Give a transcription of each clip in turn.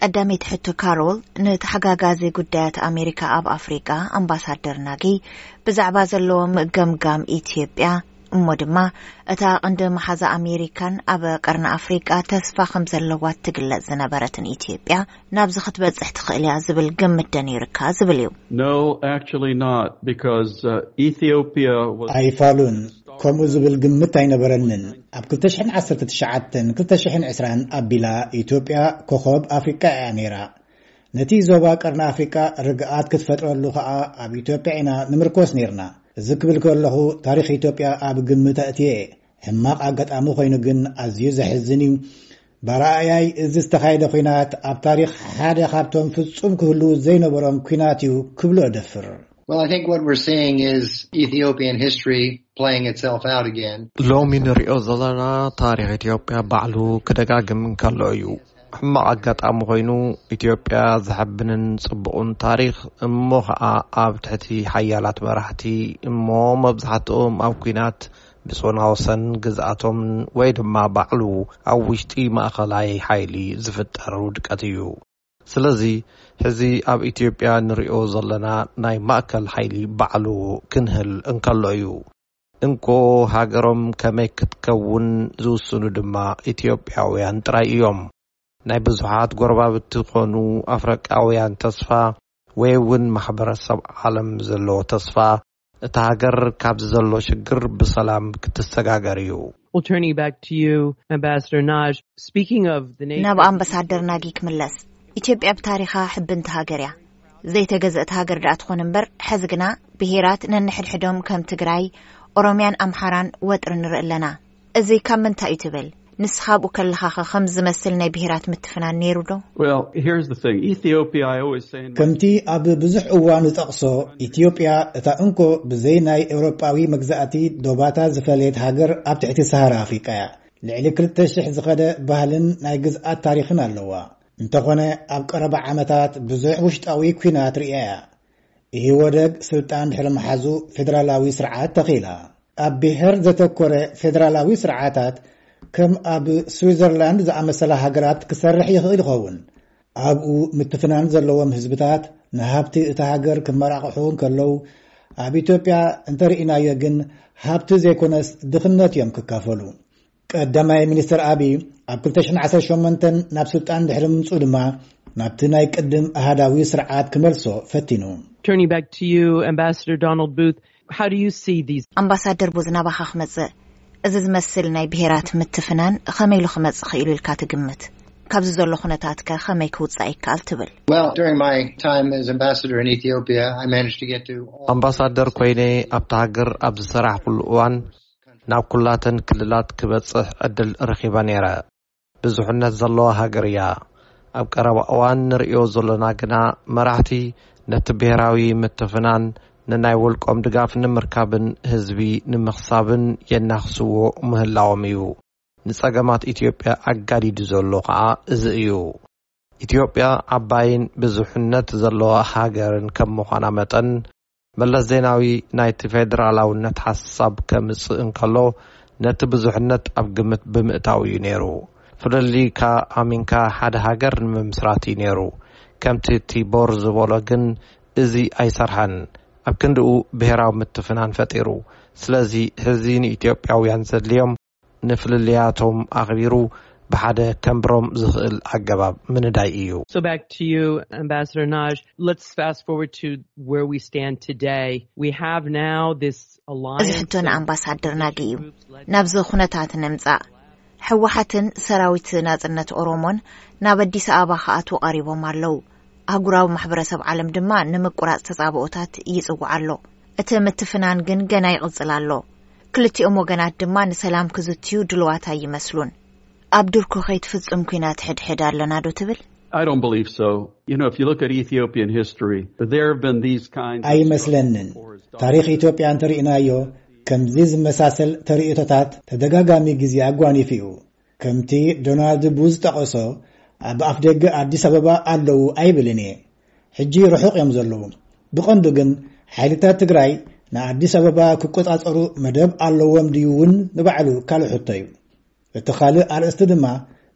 ቀዳመይቲ ሕቶ ካሮል ንተሓጋጋዚ ጉዳያት ኣሜሪካ ኣብ ኣፍሪቃ ኣምባሳደር ናጊ ብዛዕባ ዘለዎም ገምጋም ኢትዮጵያ እሞ ድማ እታ ቅንዲ መሓዛ ኣሜሪካን ኣብ ቀርኒ ኣፍሪቃ ተስፋ ከም ዘለዋ እትግለጽ ዝነበረትን ኢትዮጵያ ናብዚ ክትበጽሕ ትኽእል እያ ዝብል ግምት ዶ ነይርካ ዝብል እዩ። ኣይፋሉን፣ ከምኡ ዝብል ግምት ኣይነበረንን። ኣብ ክልተ ሽሕን ዓሰርተ ትሽዓተን ክልተ ሽሕን ዕስራን ኣቢላ ኢትዮጵያ ኮኾብ ኣፍሪቃ እያ ነይራ። ነቲ ዞባ ቀርኒ ኣፍሪቃ ርግኣት ክትፈጥረሉ ከኣ ኣብ ኢትዮጵያ ኢና ንምርኮስ ነይርና። እዚ ክብል ከለኹ ታሪኽ ኢትዮጵያ ኣብ ግምት ኣእትየ እየ። ሕማቕ ኣጋጣሚ ኮይኑ ግን ኣዝዩ ዘሕዝን እዩ። ብኣረኣእያይ እዚ ዝተኻየደ ኲናት ኣብ ታሪኽ ሓደ ካብቶም ፍጹም ክህልዉ ዘይነበሮም ኲናት እዩ ክብሎ እደፍር። ሎሚ ንሪኦ ዘለና ታሪኽ ኢትዮጵያ ባዕሉ ክደጋግም እንከሎ እዩ። ሕማቕ ኣጋጣሚ ኮይኑ ኢትዮጵያ ዘሐብንን ጽቡቕን ታሪኽ እሞ ኸኣ ኣብ ትሕቲ ሓያላት መራሕቲ እሞ መብዛሕትኦም ኣብ ኲናት ብጾና ወሰን ግዝኣቶም ወይ ድማ ባዕሉ ኣብ ውሽጢ ማእኸላይ ሓይሊ ዝፍጠር ውድቀት እዩ። ስለዚ ሕዚ ኣብ ኢትዮጵያ ንሪኦ ዘለና ናይ ማእከል ሓይሊ ባዕሉ ክንህል እንከሎ እዩ። እንኮ ሃገሮም ከመይ ክትከውን ዝውስኑ ድማ ኢትዮጵያውያን ጥራይ እዮም። ናይ ብዙሓት ጎረባብቲ ኮኑ ኣፍረቃውያን ተስፋ ወይ'ውን ማሕበረሰብ ዓለም ዘለዎ ተስፋ እታ ሃገር ካብዚ ዘሎ ሽግር ብሰላም ክትሰጋገር እዩ። ናብ ኣምበሳደር ናጊ ክምለስ ኢትዮጵያ ብታሪኻ ሕብንቲ ሃገር እያ ዘይተገዘእት ሃገር ድኣ ትኾን እምበር ሐዚ ግና ብሄራት ነንሕድሕዶም ከም ትግራይ ኦሮምያን ኣምሓራን ወጥሪ ንርኢ ኣለና። እዚ ካብ ምንታይ እዩ ትብል? ንስኻ ኣብኡ ከለኻኸ ከምዚ ዝመስል ናይ ብሄራት ምትፍናን ነይሩዶ? ከምቲ ኣብ ብዙሕ እዋን ዝጠቕሶ፣ ኢትዮጵያ እታ እንኮ ብዘይ ናይ ኤውሮጳዊ መግዛእቲ ዶባታ ዝፈለየት ሃገር ኣብ ትሕቲ ሰሃራ ኣፍሪቃ እያ። ልዕሊ ክልተ ሽሕ ዝኸደ ባህልን ናይ ግዝኣት ታሪኽን ኣለዋ። እንተኾነ ኣብ ቀረባ ዓመታት ብዙሕ ውሽጣዊ ኲናት ርእያ እያ። ኢህወደግ ስልጣን ድሕሪ ምሓዙ ፌደራላዊ ስርዓት ተኺላ። ኣብ ብሄር ዘተኮረ ፌደራላዊ ስርዓታት ከም ኣብ ስዊዘርላንድ ዝኣመሰላ ሃገራት ክሰርሕ ይኽእል ይኸውን። ኣብኡ ምትፍናን ዘለዎም ህዝብታት ንሃብቲ እታ ሃገር ክመራቕሑ እንከለዉ፣ ኣብ ኢትዮጵያ እንተርኢናዮ ግን ሃብቲ ዘይኮነስ ድኽነት እዮም ክካፈሉ። ቀዳማይ ሚኒስትር ኣብይ ኣብ 2018 ናብ ስልጣን ድሕሪ ምምፅኡ ድማ ናብቲ ናይ ቅድም ኣሃዳዊ ስርዓት ክመልሶ ፈቲኑ። ኣምባሳደር ቡዝ ናባኻ ክመጽእ እዚ ዝመስል ናይ ብሄራት ምትፍናን ኸመይ ኢሉ ክመጽእ ኽኢሉ ኢልካ ትግምት? ካብዚ ዘሎ ኩነታት ከ ኸመይ ክውጻእ ይከኣል ትብል? ኣምባሳደር ኮይነ ኣብታ ሃገር ኣብ ዝሰራሕኩሉ እዋን ናብ ኩላተን ክልላት ክበጽሕ ዕድል ረኺበ ነይረ። ብዙሕነት ዘለዋ ሃገር እያ። ኣብ ቀረባ እዋን ንርእዮ ዘሎና ግና መራሕቲ ነቲ ብሄራዊ ምትፍናን ንናይ ውልቆም ድጋፍ ንምርካብን ህዝቢ ንምኽሳብን የናኽስዎ ምህላዎም እዩ። ንጸገማት ኢትዮጵያ ኣጋዲዱ ዘሎ ከኣ እዚ እዩ። ኢትዮጵያ ዓባይን ብዙሕነት ዘለዋ ሃገርን ከም ምዃና መጠን፣ መለስ ዜናዊ ናይቲ ፌደራላውነት ሓሳብ ከምጽእ እንከሎ ነቲ ብዙሕነት ኣብ ግምት ብምእታው እዩ ነይሩ። ፍልልይካ ኣሚንካ ሓደ ሃገር ንምምስራት እዩ ነይሩ። ከምቲ ቲቦር ዝበሎ ግን እዚ ኣይሰርሐን። ኣብ ክንድኡ ብሄራዊ ምትፍናን ፈጢሩ። ስለዚ ሕዚ ንኢትዮጵያውያን ዘድልዮም። ንፍልልያቶም ኣኽቢሩ ብሓደ ከንብሮም ዝኽእል ኣገባብ ምንዳይ እዩ። So back to you, Ambassador Nagy. Let's fast forward to where we stand today. We have now this እዚ alliance. ሕቶ ንኣምባሳደር ናጊ እዩ ናብዚ ኩነታት ንምጻእ ሕወሓትን ሰራዊት ናጽነት ኦሮሞን ናብ ኣዲስ ኣበባ ክኣትዉ ቀሪቦም ኣለዉ ኣህጉራዊ ማሕበረሰብ ዓለም ድማ ንምቁራጽ ተጻብኦታት ይጽውዕ ኣሎ እቲ ምትፍናን ግን ገና ይቕጽል ኣሎ ክልቲኦም ወገናት ድማ ንሰላም ክዝትዩ ድልዋት ኣይመስሉን። ኣብ ድርኩ ከይትፍጽም ኩናት ሕድሕድ ኣሎናዶ ትብል? ኣይመስለንን። ታሪኽ ኢትዮጵያ እንተሪእናዮ ከምዚ ዝመሳሰል ተርእዮቶታት ተደጋጋሚ ግዜ ኣጓኒፉ እዩ። ከምቲ ዶናልድ ቡ ዝጠቐሶ ኣብ ኣፍደገ ኣዲስ ኣበባ ኣለዉ ኣይብልን እየ። ሕጂ ርሑቕ እዮም ዘለዉ። ብቐንዱ ግን ሓይልታት ትግራይ ንኣዲስ ኣበባ ክቆጻጸሩ መደብ ኣለዎም ድዩ እውን ንባዕሉ ካልእ ሕቶ እዩ። እቲ ካልእ ኣርእስቲ ድማ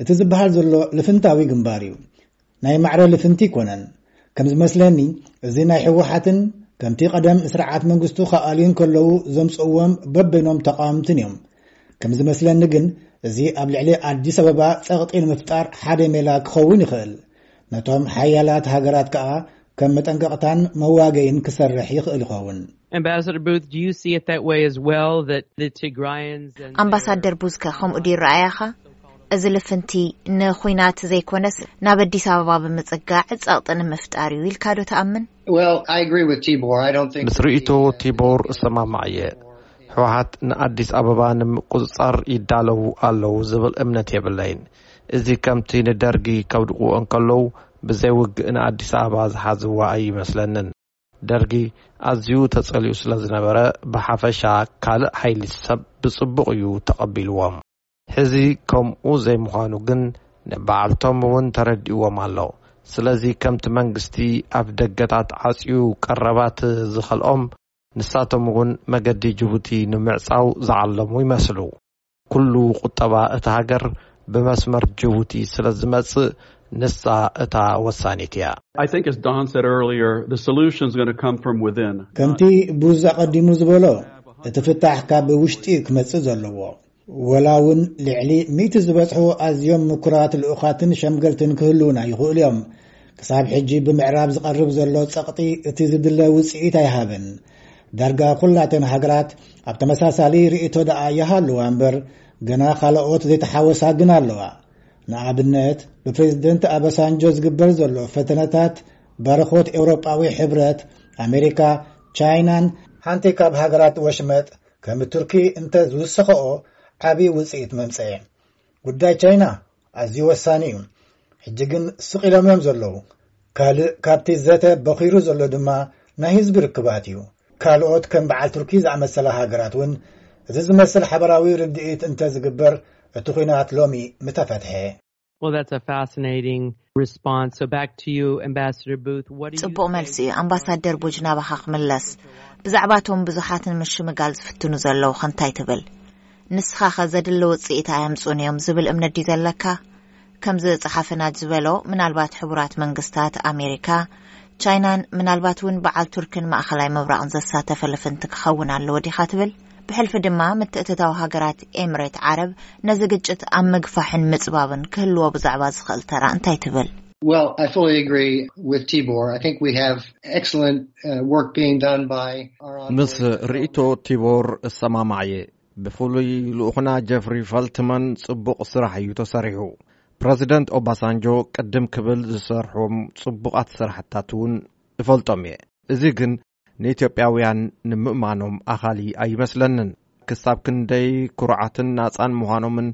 እቲ ዝበሃል ዘሎ ልፍንታዊ ግንባር እዩ። ናይ ማዕረ ልፍንቲ ኣይኮነን ከም ዝመስለኒ እዚ ናይ ሕወሓትን ከምቲ ቀደም ስርዓት መንግስቱ ክኣልዩ እንከለዉ ዘምጽእዎም በበይኖም ተቃወምትን እዮም ከም ዝመስለኒ ግን እዚ ኣብ ልዕሊ ኣዲስ ኣበባ ጸቕጢ ንምፍጣር ሓደ ሜላ ክኸውን ይኽእል ነቶም ሓያላት ሃገራት ከኣ ከም መጠንቀቕታን መዋገይን ክሰርሕ ይኽእል ይኸውን። ኣምባሳደር ቡዝከ ከምኡ ድ ይረኣያኻ እዚ ልፍንቲ ንኩናት ዘይኮነስ ናብ ኣዲስ ኣበባ ብምፅጋዕ ፀቕጢ ንምፍጣር እዩ ኢልካ ዶ ትኣምን ምስ ርእቶ ቲቦር እሰማማዕ እየ ሕወሓት ንኣዲስ ኣበባ ንምቁፅፃር ይዳለው ኣለው ዝብል እምነት የብለይን እዚ ከምቲ ንደርጊ ከብድቁ እንከለው ብዘይ ውግእ ንኣዲስ ኣበባ ዝሓዝዋ ኣይመስለንን ደርጊ ኣዝዩ ተጸሊኡ ስለዝነበረ ብሓፈሻ ካልእ ሓይሊ ሰብ ብጽቡቕ እዩ ተቐቢልዎ። ሕዚ ከምኡ ዘይምዃኑ ግን ንባዕልቶም እውን ተረዲእዎም ኣሎ። ስለዚ ከምቲ መንግስቲ ኣፍደገታት ዓጽዩ ቀረባት ዝኸልኦም ንሳቶም እውን መገዲ ጅቡቲ ንምዕጻው ዝዓለሙ ይመስሉ። ኩሉ ቁጠባ እታ ሃገር ብመስመር ጅቡቲ ስለ ዝመጽእ ንሳ እታ ወሳኒት እያ። ከምቲ ቡዝ ኣቐዲሙ ዝበሎ እቲ ፍታሕ ካብ ውሽጢ እዩ ክመጽእ ዘለዎ። ወላ እውን ልዕሊ ሚእቲ ዝበጽሑ ኣዝዮም ምኩራት ልኡኻትን ሸምገልትን ክህልዉና ይኽእሉ እዮም። ክሳብ ሕጂ ብምዕራብ ዝቐርብ ዘሎ ጸቕጢ እቲ ዝድለ ውጽኢት ኣይሃበን። ዳርጋ ኩላተን ሃገራት ኣብ ተመሳሳሊ ርእይቶ ደኣ ይሃልዋ እምበር ገና ካልኦት ዘይተሓወሳ ግን ኣለዋ። ንኣብነት ብፕሬዝደንት ኣበሳንጆ ዝግበር ዘሎ ፈተነታት ባርኾት ኤውሮጳዊ ሕብረት፣ ኣሜሪካ፣ ቻይናን፣ ሓንቲ ካብ ሃገራት ወሽመጥ ከም ቱርኪ እንተ ዝውስኸኦ ዓቢ ውጽኢት መምጸኤ። ጉዳይ ቻይና ኣዝዩ ወሳኒ እዩ። ሕጂ ግን ስቕ ኢሎም እዮም ዘለዉ። ካልእ ካብቲ ዘተ በዂሩ ዘሎ ድማ ናይ ህዝቢ ርክባት እዩ። ካልኦት ከም በዓል ቱርኪ ዝኣመሰላ ሃገራት እውን እዚ ዝመስል ሓበራዊ ርድኢት እንተ ዝግበር እቲ ኲናት ሎሚ ምተፈትሐ። ጽቡቕ መልሲ እዩ። ኣምባሳደር ቡጅ ናባኻ ክምለስ፣ ብዛዕባ እቶም ብዙሓት ንምሽምጋል ዝፍትኑ ዘለዉኸ እንታይ ትብል? ንስኻኸ ዘድሊ ውጽኢት ኣየምጹን እዮም ዝብል እምነት ድዩ ዘለካ? ከምዚ ጸሓፊ ናጅ ዝበሎ ምናልባት ሕቡራት መንግስታት፣ ኣሜሪካ፣ ቻይናን ምናልባት እውን በዓል ቱርክን ማእኸላይ ምብራቕን ዘሳተፈ ልፍንቲ ክኸውን ኣለዎ ዲኻ ትብል? ብሕልፊ ድማ ምትእትታው ሃገራት ኤምሬት ዓረብ ነዚ ግጭት ኣብ ምግፋሕን ምጽባብን ክህልዎ ብዛዕባ ዝኽእል ተራ እንታይ ትብል? Well, I fully agree with Tibor. I think we have ምስ ርእይቶ ቲቦር እሰማማዕ እየ። ብፍሉይ ልኡኽና ጀፍሪ ፈልትማን ጽቡቕ ስራሕ እዩ ተሰሪሑ። ፕረዚደንት ኦባሳንጆ ቅድም ክብል ዝሰርሖም ጽቡቓት ስራሕትታት እውን እፈልጦም እየ። እዚ ግን ንኢትዮጵያውያን ንምእማኖም ኣኻሊ ኣይመስለንን። ክሳብ ክንደይ ኩሩዓትን ናጻን ምዃኖምን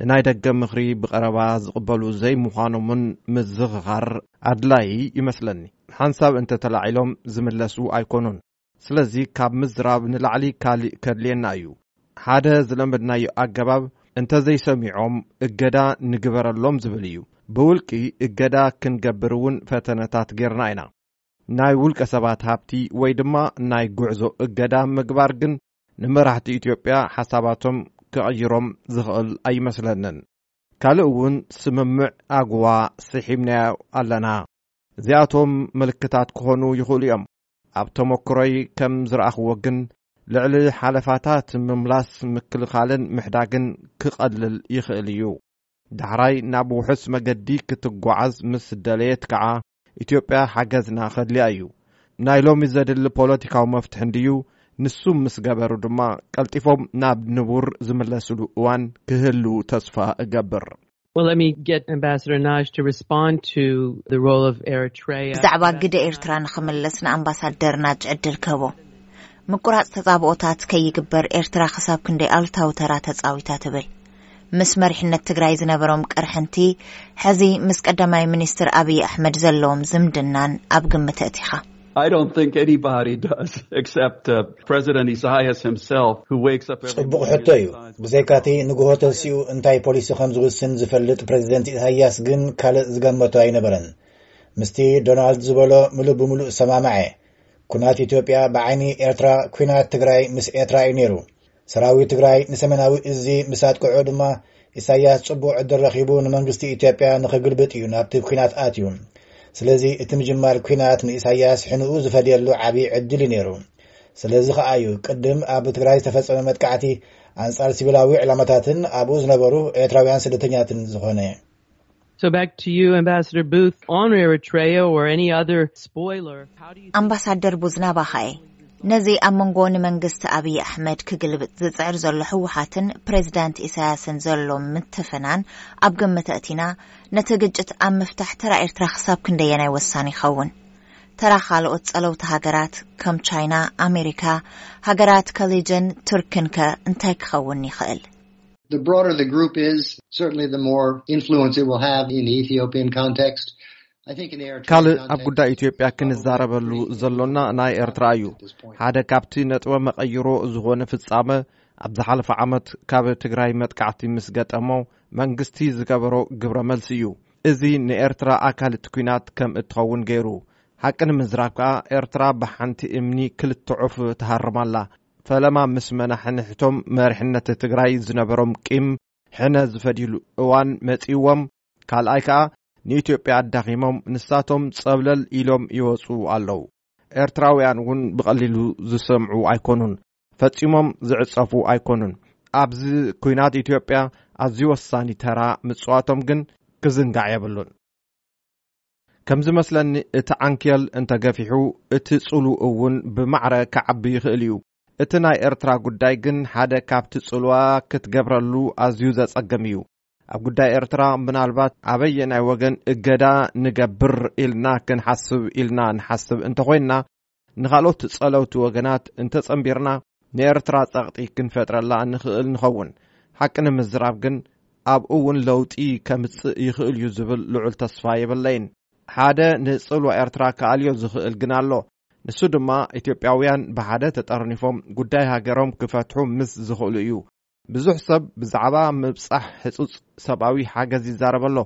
ንናይ ደገ ምኽሪ ብቐረባ ዝቕበሉ ዘይምዃኖምን ምዝኽኻር ኣድላዪ ይመስለኒ። ሓንሳብ እንተ ተላዒሎም ዝምለሱ ኣይኮኑን። ስለዚ ካብ ምዝራብ ንላዕሊ ካልእ ከድልየና እዩ። ሓደ ዝለመድናዮ ኣገባብ እንተ ዘይሰሚዖም እገዳ ንግበረሎም ዝብል እዩ። ብውልቂ እገዳ ክንገብር እውን ፈተነታት ጌርና ኢና። ናይ ውልቀ ሰባት ሃብቲ ወይ ድማ ናይ ጉዕዞ እገዳ ምግባር ግን ንመራሕቲ ኢትዮጵያ ሓሳባቶም ክቕይሮም ዝኽእል ኣይመስለንን። ካልእ እውን ስምምዕ ኣጉዋ ስሒብናዮ ኣለና። እዚኣቶም ምልክታት ክኾኑ ይኽእሉ እዮም። ኣብ ተሞክሮይ ከም ዝረኣኽዎ ግን ልዕሊ ሓለፋታት ምምላስ ምክልኻልን ምሕዳግን ክቐልል ይኽእል እዩ። ዳሕራይ ናብ ውሑስ መገዲ ክትጓዓዝ ምስ ደለየት ከኣ ኢትዮጵያ ሓገዝና ከድልያ እዩ። ናይ ሎሚ ዘድሊ ፖለቲካዊ መፍትሒ እንድዩ፣ ንሱ ምስ ገበሩ ድማ ቀልጢፎም ናብ ንቡር ዝምለስሉ እዋን ክህሉ ተስፋ እገብር። ብዛዕባ ግደ ኤርትራ ንኽምልስ ንኣምባሳደር ናጅ ዕድል ክህቦ። ምቁራጽ ተጻብኦታት ከይግበር ኤርትራ ክሳብ ክንደይ ኣሉታዊ ተራ ተጻዊታ ትብል? ምስ መሪሕነት ትግራይ ዝነበሮም ቅርሕንቲ ሕዚ ምስ ቀዳማይ ሚኒስትር ኣብይ ኣሕመድ ዘለዎም ዝምድናን ኣብ ግምት ኣእቲኻ? ጽቡቕ ሕቶ እዩ። ብዘይካቲ ንግሆ ተሲኡ እንታይ ፖሊሲ ከም ዝውስን ዝፈልጥ ፕረዚደንት ኢሳይያስ ግን ካልእ ዝገመቶ ኣይነበረን። ምስቲ ዶናልድ ዝበሎ ምሉእ ብምሉእ እሰማማዕ እየ። ኩናት ኢትዮጵያ ብዓይኒ ኤርትራ ኩናት ትግራይ ምስ ኤርትራ እዩ ነይሩ። ሰራዊት ትግራይ ንሰሜናዊ እዚ ምስ ኣጥቅዑ ድማ ኢሳያስ ጽቡቕ ዕድል ረኺቡ ንመንግስቲ ኢትዮጵያ ንኽግልብጥ እዩ ናብቲ ኩናት ኣትዩ። ስለዚ እቲ ምጅማር ኩናት ንኢሳያስ ሕንኡ ዝፈድየሉ ዓብዪ ዕድል እዩ ነይሩ። ስለዚ ኸኣ እዩ ቅድም ኣብ ትግራይ ዝተፈጸመ መጥቃዕቲ ኣንጻር ሲቪላዊ ዕላማታትን ኣብኡ ዝነበሩ ኤርትራውያን ስደተኛትን ዝኾነ። ኣምባሳደር ቡዝ ናባኻየ ነዚ ኣብ መንጎ ንመንግስቲ ኣብዪ ኣሕመድ ክግልብጥ ዝጽዕር ዘሎ ህወሓትን ፕሬዚዳንት ኢሳያስን ዘሎ ምትፍናን ኣብ ግምት ኣእቲና ነቲ ግጭት ኣብ ምፍታሕ ተራ ኤርትራ ክሳብ ክንደየናይ ወሳኒ ይኸውን ተራ ካልኦት ጸለውቲ ሃገራት ከም ቻይና ኣሜሪካ ሃገራት ከሊጅን ቱርክን ከ እንታይ ክኸውን ይኽእል ካልእ ኣብ ጉዳይ ኢትዮጵያ ክንዛረበሉ ዘሎና ናይ ኤርትራ እዩ ሓደ ካብቲ ነጥበ መቐይሮ ዝኾነ ፍጻመ ኣብ ዝሓለፈ ዓመት ካብ ትግራይ መጥቃዕቲ ምስ ገጠሞ መንግስቲ ዝገበሮ ግብረ መልሲ እዩ እዚ ንኤርትራ ኣካል እቲ ኲናት ከም እትኸውን ገይሩ ሓቂ ንምዝራብ ከኣ ኤርትራ ብሓንቲ እምኒ ክልተ ዑፍ ትሃርማላ ፈለማ ምስ መናሕንሕቶም መሪሕነት ትግራይ ዝነበሮም ቂም ሕነ ዝፈድዩሉ እዋን መጺእዎም፣ ካልኣይ ከኣ ንኢትዮጵያ ኣዳኺሞም ንሳቶም ጸብለል ኢሎም ይወጹ ኣለዉ። ኤርትራውያን እውን ብቐሊሉ ዝሰምዑ ኣይኮኑን፣ ፈጺሞም ዝዕጸፉ ኣይኮኑን። ኣብዚ ኲናት ኢትዮጵያ ኣዝዩ ወሳኒ ተራ ምጽዋቶም ግን ክዝንጋዕ የብሉን። ከም ዝመስለኒ እቲ ዓንኬል እንተ ገፊሑ እቲ ጽሉ እውን ብማዕረ ክዓቢ ይኽእል እዩ። እቲ ናይ ኤርትራ ጉዳይ ግን ሓደ ካብቲ ጽልዋ ክትገብረሉ ኣዝዩ ዘጸግም እዩ። ኣብ ጉዳይ ኤርትራ ምናልባት ኣበየናይ ወገን እገዳ ንገብር ኢልና ክንሓስብ ኢልና ንሓስብ እንተ ኾይንና ንኻልኦት ጸለውቲ ወገናት እንተጸንቢርና ንኤርትራ ጸቕጢ ክንፈጥረላ እንኽእል ንኸውን። ሓቂ ንምዝራብ ግን ኣብኡ እውን ለውጢ ከምጽእ ይኽእል እዩ ዝብል ልዑል ተስፋ የብለይን። ሓደ ንጽልዋ ኤርትራ ክኣልዮ ዝኽእል ግን ኣሎ። ንሱ ድማ ኢትዮጵያውያን ብሓደ ተጠርኒፎም ጉዳይ ሃገሮም ክፈትሑ ምስ ዝኽእሉ እዩ። ብዙሕ ሰብ ብዛዕባ ምብጻሕ ሕጹጽ ሰብኣዊ ሓገዝ ይዛረብ ኣሎ።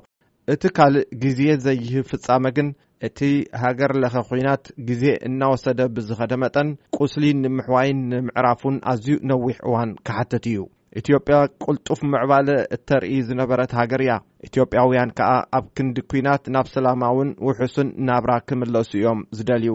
እቲ ካልእ ግዜ ዘይህብ ፍጻመ ግን እቲ ሃገር ለኸ ኲናት ግዜ እናወሰደ ብዝኸደ መጠን ቁስሊ ንምሕዋይን ንምዕራፉን ኣዝዩ ነዊሕ እዋን ክሓትት እዩ። ኢትዮጵያ ቅልጡፍ ምዕባለ እተርኢ ዝነበረት ሃገር እያ። ኢትዮጵያውያን ከኣ ኣብ ክንዲ ኲናት ናብ ሰላማውን ውሑስን ናብራ ክምለሱ እዮም ዝደልዩ።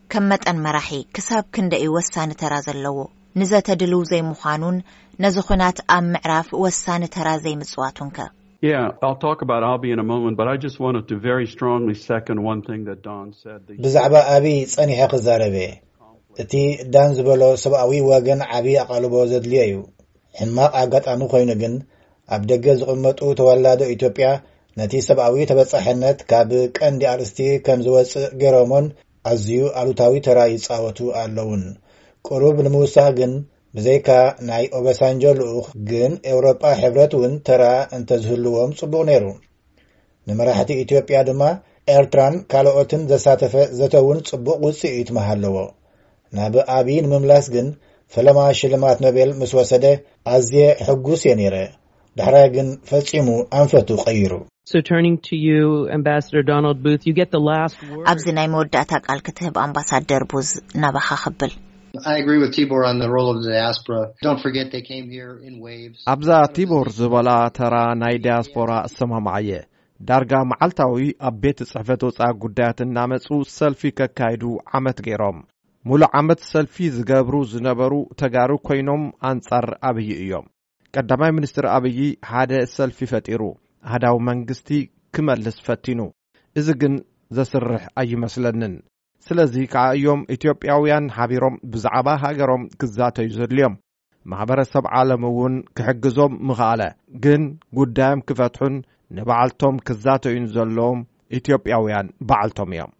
ከም መጠን መራሒ ክሳብ ክንደ'ዩ ወሳኒ ተራ ዘለዎ፣ ንዘተ ድልው ዘይምዃኑን ነዚ ኹናት ኣብ ምዕራፍ ወሳኒ ተራ ዘይምጽዋቱን ከ? ብዛዕባ ኣቢይ ጸኒሐ ክዛረብ'የ። እቲ ዳን ዝበሎ ሰብኣዊ ወገን ዓቢ ኣቓልቦ ዘድልዮ'ዩ። ሕማቕ ኣጋጣሚ ኮይኑ ግን ኣብ ደገ ዝቕመጡ ተወላዶ ኢትዮጵያ ነቲ ሰብኣዊ ተበጻሕነት ካብ ቀንዲ ኣርእስቲ ከም ዝወጽእ ገይሮሞን ኣዝዩ ኣሉታዊ ተራ ይጻወቱ ኣለዉን። ቅሩብ ንምውሳኽ ግን ብዘይካ ናይ ኦበሳንጆ ልኡኽ ግን ኤውሮጳ ሕብረት እውን ተራ እንተዝህልዎም ጽቡቕ ነይሩ። ንመራሕቲ ኢትዮጵያ ድማ ኤርትራን ካልኦትን ዘሳተፈ ዘተ እውን ጽቡቕ ውጽኢት ምሃለዎ። ናብ ኣብዪ ንምምላስ ግን ፈለማ ሽልማት ኖቤል ምስ ወሰደ ኣዝየ ሕጉስ እየ ነይረ። ዳሕራይ ግን ፈጺሙ ኣንፈቱ ቀይሩ። ኣብዚ ናይ መወዳእታ ቃል ክትህብ ኣምባሳደር ቡዝ ናባኻ ክብል። ኣብዛ ቲቦር ዝበላ ተራ ናይ ዳያስፖራ እሰማማዕ እየ ዳርጋ መዓልታዊ ኣብ ቤት ጽሕፈት ወፃኢ ጉዳያት እናመፁ ሰልፊ ከካይዱ ዓመት ገይሮም ሙሉእ ዓመት ሰልፊ ዝገብሩ ዝነበሩ ተጋሩ ኮይኖም ኣንጻር ኣብዪ እዮም ቀዳማይ ሚኒስትር ኣብዪ ሓደ ሰልፊ ፈጢሩ ኣህዳዊ መንግስቲ ክመልስ ፈቲኑ እዚ ግን ዘስርሕ ኣይመስለንን ስለዚ ከኣ እዮም ኢትዮጵያውያን ሓቢሮም ብዛዕባ ሃገሮም ክዛተዩ ዘድልዮም። ማሕበረሰብ ዓለም እውን ክሕግዞም ምኸኣለ። ግን ጉዳዮም ክፈትሑን ንባዕልቶም ክዛተዩን ዘለዎም ኢትዮጵያውያን ባዕልቶም እዮም።